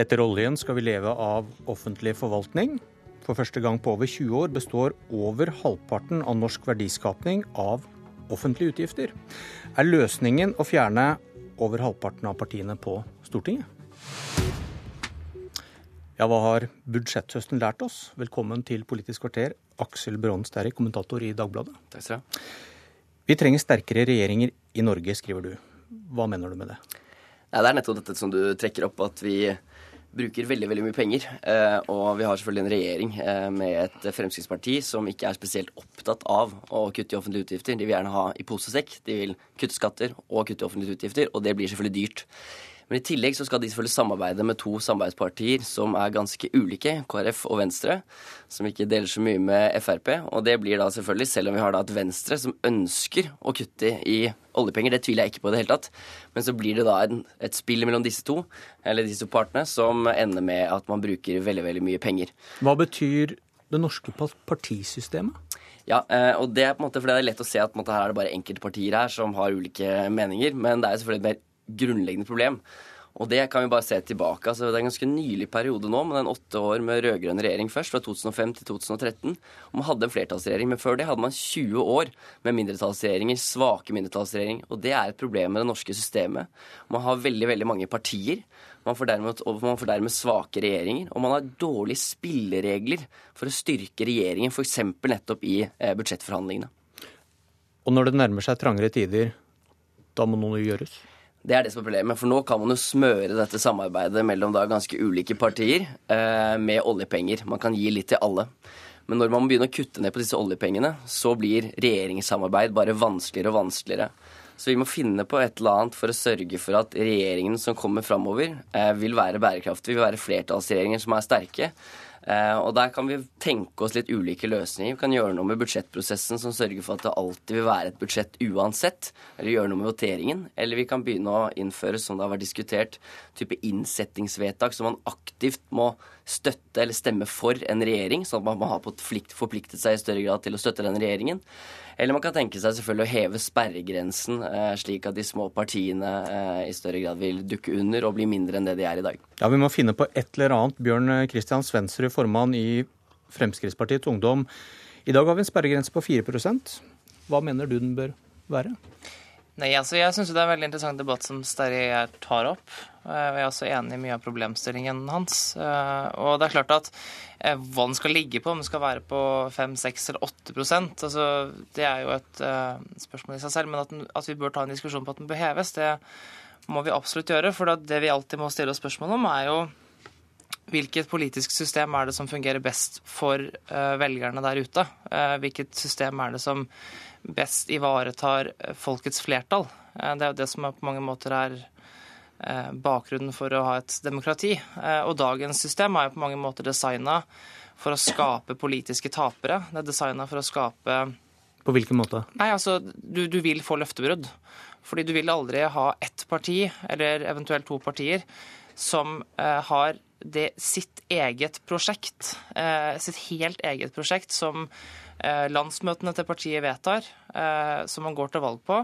Etter oljen skal vi leve av offentlig forvaltning. For første gang på over 20 år består over halvparten av norsk verdiskapning av offentlige utgifter. Er løsningen å fjerne over halvparten av partiene på Stortinget? Ja, hva har budsjetthøsten lært oss? Velkommen til Politisk kvarter, Aksel Brånen Sterri, kommentator i Dagbladet. Takk skal du ha. Vi trenger sterkere regjeringer i Norge, skriver du. Hva mener du med det? Ja, det er nettopp dette som du trekker opp, at vi bruker veldig veldig mye penger. Eh, og vi har selvfølgelig en regjering eh, med et Fremskrittsparti som ikke er spesielt opptatt av å kutte i offentlige utgifter. De vil gjerne ha i posesekk. De vil kutte skatter og kutte i offentlige utgifter, og det blir selvfølgelig dyrt. Men i tillegg så skal de selvfølgelig samarbeide med to samarbeidspartier som er ganske ulike, KrF og Venstre, som ikke deler så mye med Frp. Og det blir da selvfølgelig, selv om vi har da et Venstre som ønsker å kutte i oljepenger, det tviler jeg ikke på i det hele tatt, men så blir det da en, et spill mellom disse to, eller disse to partene, som ender med at man bruker veldig, veldig mye penger. Hva betyr det norske partisystemet? Ja, eh, og det er på en måte fordi det er lett å se at måte, her er det bare enkeltpartier her som har ulike meninger, men det er selvfølgelig et mer grunnleggende problem. Og det kan vi bare se tilbake. altså Det er en ganske nylig periode nå, med den åtte år med rød-grønn regjering først, fra 2005 til 2013. Og man hadde en flertallsregjering, men før det hadde man 20 år med mindretallsregjeringer, svake mindretallsregjeringer. Og det er et problem med det norske systemet. Man har veldig, veldig mange partier. Man får, dermed, man får dermed svake regjeringer. Og man har dårlige spilleregler for å styrke regjeringen, f.eks. nettopp i eh, budsjettforhandlingene. Og når det nærmer seg trangere tider, da må noe gjøres? Det er det som er problemet. For nå kan man jo smøre dette samarbeidet mellom da ganske ulike partier eh, med oljepenger. Man kan gi litt til alle. Men når man begynner å kutte ned på disse oljepengene, så blir regjeringssamarbeid bare vanskeligere og vanskeligere. Så vi må finne på et eller annet for å sørge for at regjeringen som kommer framover, eh, vil være bærekraftig, vil være flertallsregjeringer som er sterke. Eh, og der kan vi tenke oss litt ulike løsninger. Vi kan gjøre noe med budsjettprosessen som sørger for at det alltid vil være et budsjett uansett. Eller gjøre noe med voteringen. Eller vi kan begynne å innføre, som det har vært diskutert, type innsettingsvedtak som man aktivt må støtte eller stemme for en regjering, sånn at man har forpliktet seg i større grad til å støtte den regjeringen. Eller man kan tenke seg selvfølgelig å heve sperregrensen, eh, slik at de små partiene eh, i større grad vil dukke under og bli mindre enn det de er i dag. Ja, Vi må finne på et eller annet. Bjørn Kristian Svendsrud, formann i Fremskrittspartiets Ungdom. I dag har vi en sperregrense på 4% Hva mener du den bør være? Nei, altså Jeg syns det er en veldig interessant debatt som Sterri tar opp. Eh, jeg er også enig i mye av problemstillingen hans. Eh, og det er klart at eh, hva den skal ligge på, om den skal være på 5, 6 eller 8% altså, det er jo et spørsmål i seg selv. Men at, den, at, vi bør ta en diskusjon på at den bør heves, det må vi absolutt gjøre. For det vi alltid må stille oss spørsmål om, er jo Hvilket politisk system er det som fungerer best for velgerne der ute? hvilket system er det som best ivaretar folkets flertall. Eh, det er jo det som på mange måter er eh, bakgrunnen for å ha et demokrati. Eh, og dagens system er jo på mange måter designa for å skape politiske tapere. Det er designa for å skape På hvilken måte? Nei, altså, du, du vil få løftebrudd. Fordi du vil aldri ha ett parti, eller eventuelt to partier, som eh, har det sitt eget prosjekt, eh, sitt helt eget prosjekt, som Eh, landsmøtene til partiet vedtar, som man går til valg på.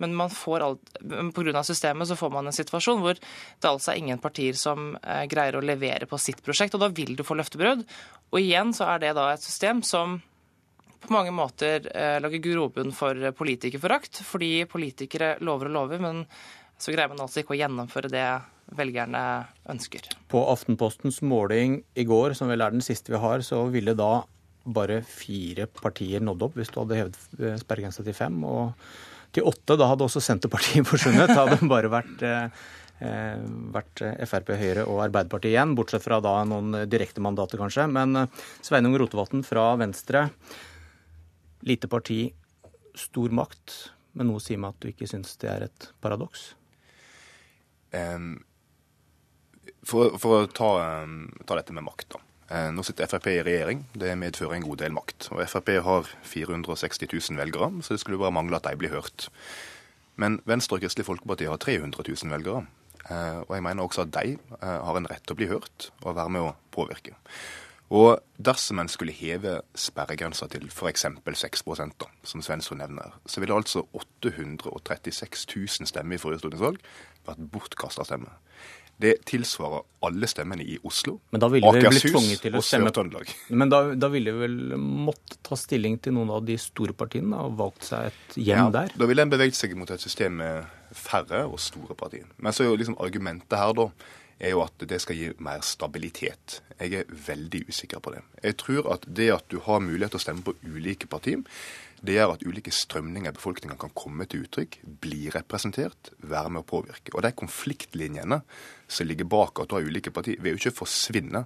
Men man får alt, pga. systemet så får man en situasjon hvor det altså er ingen partier som greier å levere på sitt prosjekt, og da vil du få løftebrudd. Og igjen så er det da et system som på mange måter lager grobunn for politikerforakt, fordi politikere lover og lover, men så greier man altså ikke å gjennomføre det velgerne ønsker. På Aftenpostens måling i går, som vel er den siste vi har, så ville da bare fire partier nådd opp hvis du hadde hevet eh, sperregrensa til fem. Og til åtte, da hadde også Senterpartiet forsvunnet. Da hadde det bare vært, eh, eh vært Frp, Høyre og Arbeiderpartiet igjen, bortsett fra da noen direktemandater, kanskje. Men Sveinung Rotevatn fra Venstre, lite parti, stor makt. Men noe sier meg at du ikke syns det er et paradoks? Um, for, for, å ta, um, ta, dette med makt, da. Eh, nå sitter Frp i regjering. Det medfører en god del makt. Og Frp har 460 000 velgere, så det skulle bare mangle at de blir hørt. Men Venstre og Kristelig Folkeparti har 300 000 velgere. Eh, og jeg mener også at de eh, har en rett til å bli hørt og være med å påvirke. Og dersom en skulle heve sperregrensa til f.eks. 6 da, som Svensson nevner, så ville altså 836 000 stemmer i forrige stortingsvalg vært bortkasta stemmer. Det tilsvarer alle stemmene i Oslo, Men da ville vi blitt Akershus og Sør-Trøndelag. Men da, da ville vi vel måtte ta stilling til noen av de store partiene og valgt seg et hjem der? Da ville en beveget seg mot et system med færre og store partier. Men så er jo liksom argumentet her da er jo at det skal gi mer stabilitet. Jeg er veldig usikker på det. Jeg tror at det at du har mulighet til å stemme på ulike partier, det gjør at ulike strømninger i befolkninga kan komme til uttrykk, bli representert, være med å påvirke. Og de konfliktlinjene som ligger bak at du har ulike partier, vil jo ikke forsvinne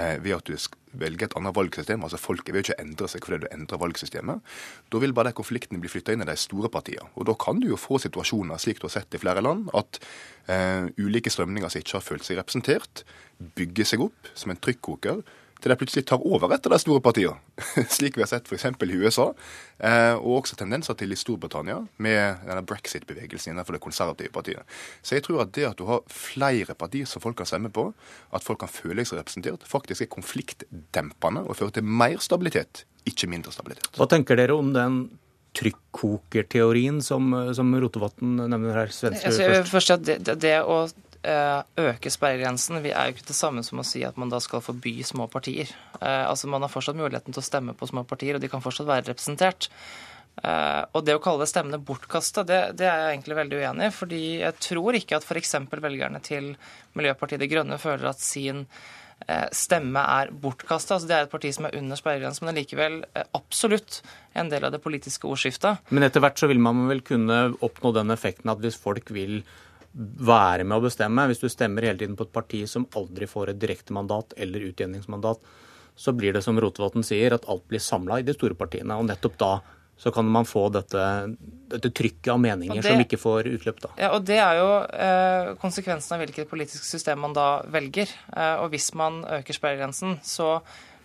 eh, ved at du velger et annet valgsystem. Altså Folket vil jo ikke endre seg fordi du endrer valgsystemet. Da vil bare de konfliktene bli flytta inn i de store partiene. Og da kan du jo få situasjoner, slik du har sett i flere land, at eh, ulike strømninger som ikke har følt seg representert, bygger seg opp som en trykkoker til de plutselig tar over etter de store partiene. Slik vi har sett f.eks. i USA, eh, og også tendenser til i Storbritannia med denne brexit-bevegelsen innenfor det konservative partiet. Så jeg tror at det at du har flere partier som folk kan stemme på, at folk kan føle seg representert, faktisk er konfliktdempende og fører til mer stabilitet, ikke mindre stabilitet. Hva tenker dere om den trykkokerteorien som, som Rotevatn nevner her? Jeg først. først at det, det, det å øke sperregrensen vi er jo ikke det samme som å si at man da skal forby små partier. Eh, altså Man har fortsatt muligheten til å stemme på små partier, og de kan fortsatt være representert. Eh, og det å kalle stemmene bortkasta, det, det er jeg egentlig veldig uenig i. fordi jeg tror ikke at f.eks. velgerne til Miljøpartiet De Grønne føler at sin eh, stemme er bortkasta. Altså, det er et parti som er under sperregrensen, men likevel eh, absolutt en del av det politiske ordskiftet. Men etter hvert så vil man vel kunne oppnå den effekten at hvis folk vil være med å bestemme, hvis du stemmer hele tiden på et parti som aldri får et direktemandat eller utjevningsmandat, så blir det som Rotevatn sier, at alt blir samla i de store partiene. Og nettopp da så kan man få dette, dette trykket av meninger det- som ikke får utløp, da. Ja, og Det er jo eh, konsekvensen av hvilket politisk system man da velger. Eh, og hvis man øker sperregrensen, så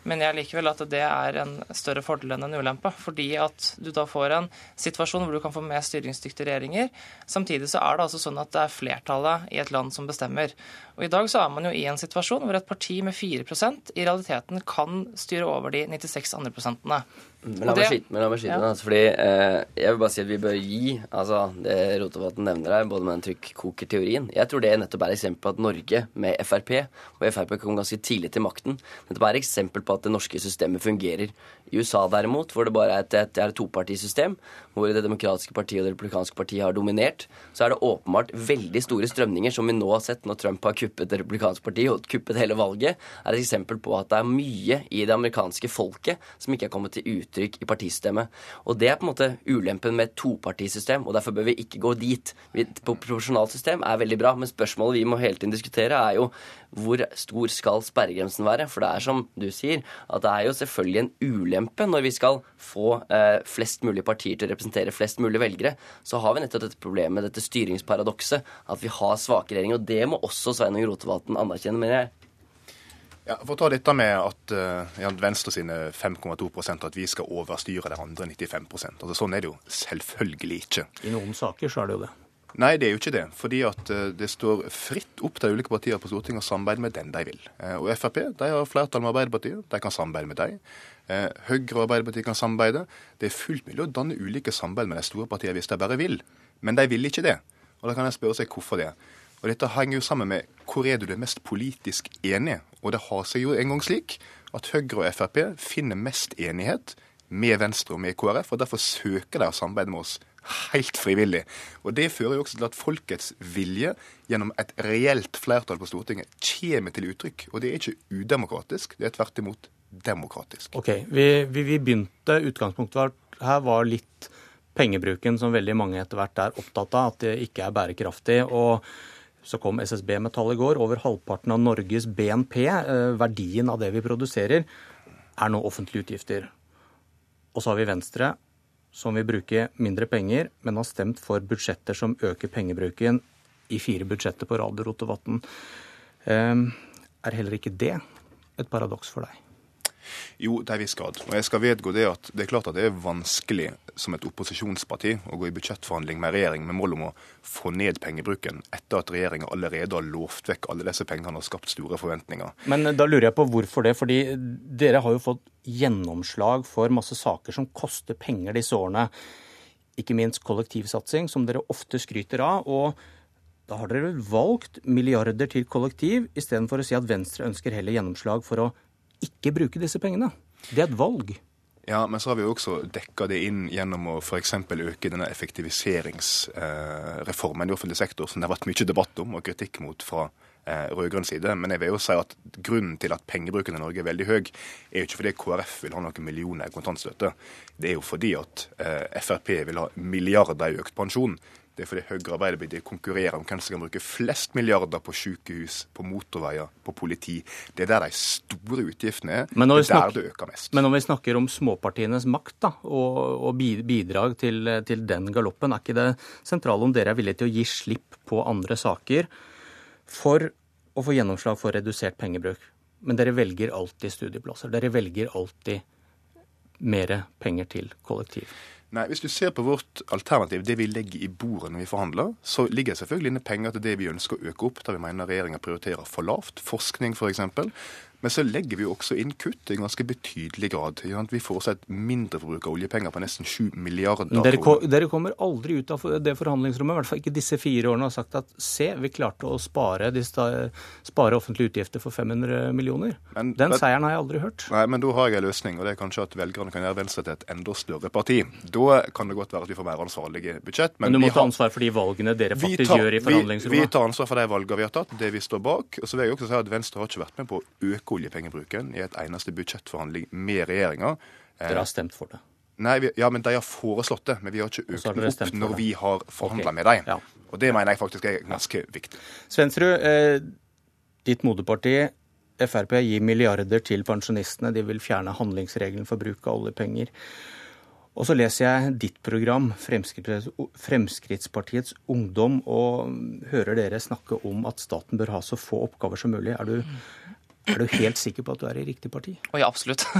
mener jeg likevel at det er en større fordel enn en ulempe. Fordi at du da får en situasjon hvor du kan få mer styringsdyktige regjeringer. Samtidig så er det altså sånn at det er flertallet i et land som bestemmer. Og i dag så er man jo i en situasjon hvor et parti med 4% i realiteten kan styre over de 96 andre prosentene. Men la det- skyte, men la meg skyte Ja. altså, fordi eh, Jeg vil bare si at vi bør gi altså, det Rotevatn nevner her, både med den trykkokerteorien Jeg tror det nettopp er et eksempel på at Norge med Frp, og Frp kom ganske tidlig til makten, nettopp er et eksempel på at det norske systemet fungerer. I USA derimot, hvor det bare er et, et, er et topartisystem, hvor det demokratiske partiet og det republikanske partiet har dominert, så er det åpenbart veldig store strømninger, som vi nå har sett når Trump har kuppet det republikanske partiet og kuppet hele valget, er et eksempel på at det er mye i det amerikanske folket som ikke er kommet til uttrykk i partisystemet. Og det er på en måte ulempen med et topartisystem, og derfor bør vi ikke gå dit. på proporsjonalt system er veldig bra, men spørsmålet vi må hele tiden diskutere, er jo hvor stor skal sperregrensen være? For det er som du sier, at det er jo selvfølgelig en ulempe når vi skal få eh, flest mulig partier til å representere flest mulig velgere. Så har vi nettopp dette problemet, dette styringsparadokset, at vi har svake regjeringer. Og det må også Sveinung Rotevatn anerkjenne, mener jeg. Ja, For å ta dette med at uh, Venstre sine 5,2% at vi skal overstyre de andre 95% altså Sånn er det jo selvfølgelig ikke. I noen saker så er det jo det. Nei, det er jo ikke det. Fordi at eh, det står fritt opp til ulike partier på Stortinget å samarbeide med den de vil. Eh, Og Frp de har flertall med Arbeiderpartiet. De kan samarbeide med dem. Høyre og Arbeiderpartiet kan samarbeide. Det er fullt mulig å danne ulike samarbeid med de store partiene hvis de bare vil. Men de vil ikke det. Og da kan jeg spørre seg hvorfor det. Og dette henger jo sammen med hvor er du det mest politisk enig? Og det har seg jo en gang slik at Høyre og Frp finner mest enighet med Venstre og med KrF, og derfor søker de å samarbeide med oss helt frivillig. Og Det fører jo også til at folkets vilje gjennom et reelt flertall på Stortinget kommer til uttrykk. Og det er ikke udemokratisk, det er tvert imot demokratisk. Ok, vi, vi, vi begynte, Utgangspunktet var, her var litt pengebruken som veldig mange etter hvert er opptatt av, at det ikke er bærekraftig. og så kom SSB med tall i går. Over halvparten av Norges BNP, eh, verdien av det vi produserer, er nå offentlige utgifter. Og så har vi Venstre, som vil bruke mindre penger, men har stemt for budsjetter som øker pengebruken i fire budsjetter på rad, Rotevatn. Eh, Er heller ikke det et paradoks for deg? Jo, til en viss grad. Og jeg skal vedgå det at det er klart at det er vanskelig som et opposisjonsparti å gå i budsjettforhandling med regjering med mål om å få ned pengebruken etter at regjeringa allerede har lovt vekk alle disse pengene og skapt store forventninger. Men da lurer jeg på hvorfor det. Fordi dere har jo fått gjennomslag for masse saker som koster penger disse årene. Ikke minst kollektivsatsing, som dere ofte skryter av. Og da har dere valgt milliarder til kollektiv, istedenfor å si at Venstre ønsker heller gjennomslag for å ikke bruke disse pengene. Det er et valg. Ja, men så har vi jo også dekka det inn gjennom å f.eks. øke denne effektiviseringsreformen i offentlig sektor, som det har vært mye debatt om og kritikk mot fra eh, rød-grønn side. Men jeg vil jo si at grunnen til at pengebruken i Norge er veldig høy, er jo ikke fordi KrF vil ha noen millioner i kontantstøtte. Det er jo fordi at eh, Frp vil ha milliarder i økt pensjon. Det er fordi Høyre og Arbeiderpartiet konkurrerer om hvem som kan bruke flest milliarder på sykehus, på motorveier, på politi. Det er der de store utgiftene er. Men når vi det er der det øker mest. Men når vi snakker om småpartienes makt da, og, og bidrag til, til den galoppen, er ikke det sentrale om dere er villige til å gi slipp på andre saker for å få gjennomslag for redusert pengebruk? Men dere velger alltid studieplasser. Dere velger alltid mer penger til kollektiv. Nei, Hvis du ser på vårt alternativ, det vi legger i bordet når vi forhandler, så ligger det selvfølgelig inne penger til det vi ønsker å øke opp, der vi mener regjeringa prioriterer for lavt. Forskning f.eks. Men så legger vi jo også inn kutt i ganske betydelig grad. Vi får foreslår et mindreforbruk av oljepenger på nesten 7 milliarder Men dere, kroner. dere kommer aldri ut av det forhandlingsrommet, i hvert fall ikke disse fire årene, og sagt at se, vi klarte å spare, spare offentlige utgifter for 500 millioner. Men- Den men- seieren har jeg aldri hørt. Nei, men da har jeg en løsning, og det er kanskje at velgerne kan gjøre Venstre til et enda større parti. Da kan det godt være at vi får mer ansvarlige budsjett. Men du må ta ansvar for de valgene dere faktisk tar, gjør i vi, vi tar ansvar for de valgene vi har tatt, det vi står bak. Og så vil jeg også si at Venstre har ikke vært med på å øke oljepengebruken i et eneste budsjettforhandling med regjeringa. Dere har stemt for det. Nei, vi, ja, men De har foreslått det, men vi har ikke økt har opp stemt når det. vi har forhandla okay. med dem. Ja. Og Det mener jeg faktisk er ganske viktig. Svensrud, eh, ditt moderparti Frp gir milliarder til pensjonistene. De vil fjerne handlingsregelen for bruk av oljepenger. Og så leser jeg ditt program, Fremskrittspartiets Ungdom, og hører dere snakke om at staten bør ha så få oppgaver som mulig. Er du, er du helt sikker på at du er i riktig parti? Og ja, absolutt.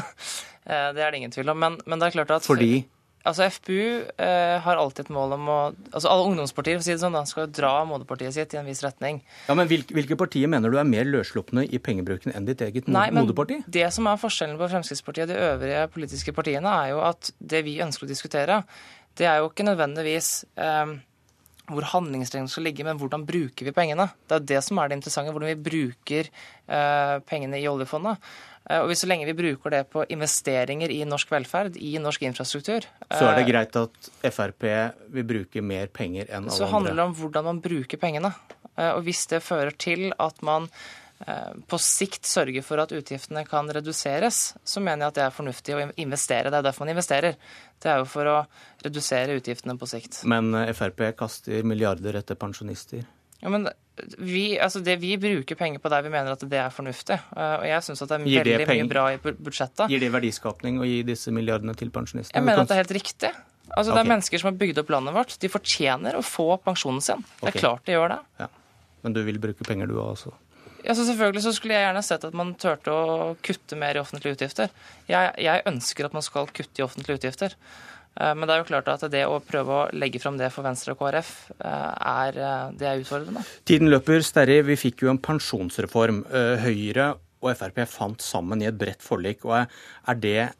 Eh, Det er det ingen tvil om. Men, men det er klart at Fordi Altså FPU eh, har alltid et mål om å Altså alle ungdomspartier for å si det sånn, da, skal dra moderpartiet sitt i en viss retning. Ja, men hvilke, hvilke partier mener du er mer løsslupne i pengebruken enn ditt eget Nei, Nei, men det som er forskjellen på Fremskrittspartiet og de øvrige politiske partiene, er jo at det vi ønsker å diskutere, det er jo ikke nødvendigvis eh, hvor handlingsregelen skal ligge, men hvordan bruker vi pengene. Det er det som er det interessante, hvordan vi bruker eh, pengene i oljefondet. Eh, og hvis så lenge vi bruker det på investeringer i norsk velferd, i norsk infrastruktur Så er det eh, greit at Frp vil bruke mer penger enn alle andre? så handler det om hvordan man bruker pengene. Og hvis det fører til at man på sikt sørger for at utgiftene kan reduseres, så mener jeg at det er fornuftig å investere. Det er derfor man investerer. Det er jo for å redusere utgiftene på sikt. Men eh, Frp kaster milliarder etter pensjonister. Ja, men vi, altså det, vi bruker penger på der vi mener at det er fornuftig. Eh, Og jeg syns at det er det veldig penger? mye bra i budsjettet. Gir det verdiskapning å gi disse milliardene til pensjonistene? Jeg mener at det er helt riktig. Altså Det er mennesker som har bygd opp landet vårt. De fortjener å få pensjonen sin. Det er okay. klart de gjør det. Ja. Men du vil bruke penger du også? Ja, så selvfølgelig så skulle jeg gjerne sett at man turte å kutte mer i offentlige utgifter. Jeg, jeg ønsker at man skal kutte i offentlige utgifter. Eh, Men det er jo klart at det å prøve å legge fram det for Venstre og KrF, eh, er, eh, det er utfordrende. Tiden løper. Sterri, vi fikk jo en pensjonsreform. Høyre og Frp fant sammen i et bredt forlik. og Er det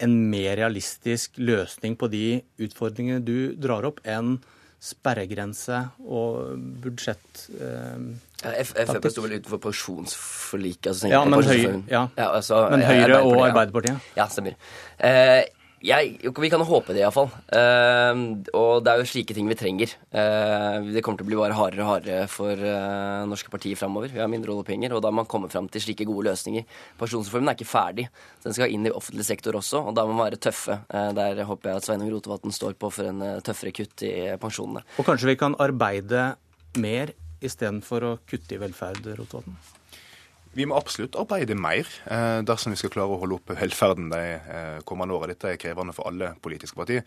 en mer realistisk løsning på de utfordringene du drar opp, enn sperregrense og budsjett? eh, Ja, Frp sto vel utenfor pensjonsforliket. Altså, Ja, men. Høyre- ja. altså, Men Høyre og ja. Arbeiderpartiet? Ja, stemmer. Eh, jeg, vi kan håpe det, iallfall. Uh, og det er jo slike ting vi trenger. Uh, det kommer til å bli bare hardere og hardere for uh, norske partier framover. Vi har mindre oljepenger, og da må man komme fram til slike gode løsninger. Pensjonsreformen er ikke ferdig. Den skal inn i offentlig sektor også, og da må man være tøffe. Uh, der håper jeg at Sveinung Rotevatn står på for en eh, tøffere kutt i pensjonene. Og kanskje vi kan arbeide mer istedenfor å kutte i velferd, Rotevatn? Vi må absolutt arbeide mer eh, dersom vi skal klare å holde oppe velferden de eh, kommende åra. Dette er krevende for alle politiske partier.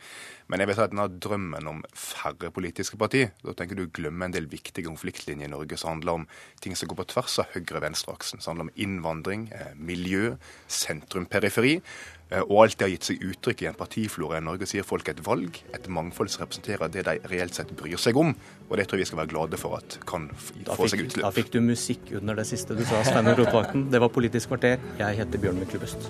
Men jeg si at denne drømmen om færre politiske partier, da tenker du glemmer en del viktige konfliktlinjer i Norge som handler om ting som går på tvers av høyre-venstre-aksen. Som handler om innvandring, eh, miljø, sentrum-periferi. Eh, og alt det har gitt seg uttrykk i en partiflora i Norge sier folk et valg, et mangfold som representerer det de reelt sett bryr seg om. Og det tror jeg vi skal være glade for at kan Da få seg utløp. da fikk du musikk under det siste du sa, Steinar Rotevatn. Det var Politisk kvarter. Jeg heter Bjørn Myklebust.